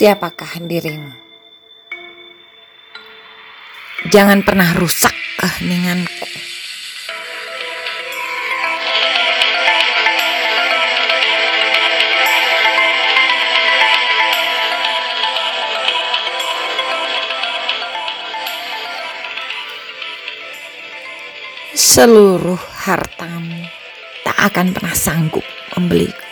Siapakah dirimu? Jangan pernah rusak keheninganku. Seluruh hartamu tak akan pernah sanggup membeliku.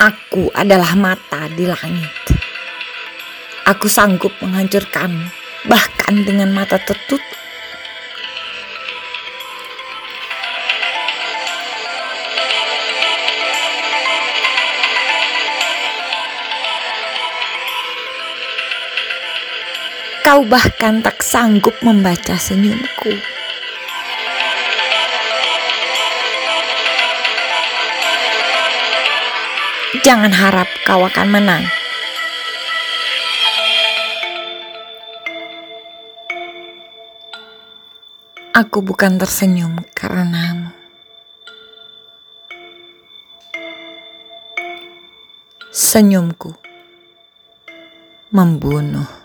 Aku adalah mata di langit. Aku sanggup menghancurkan bahkan dengan mata tertutup. Kau bahkan tak sanggup membaca senyumku. Jangan harap kau akan menang. Aku bukan tersenyum karenamu. Senyumku membunuh.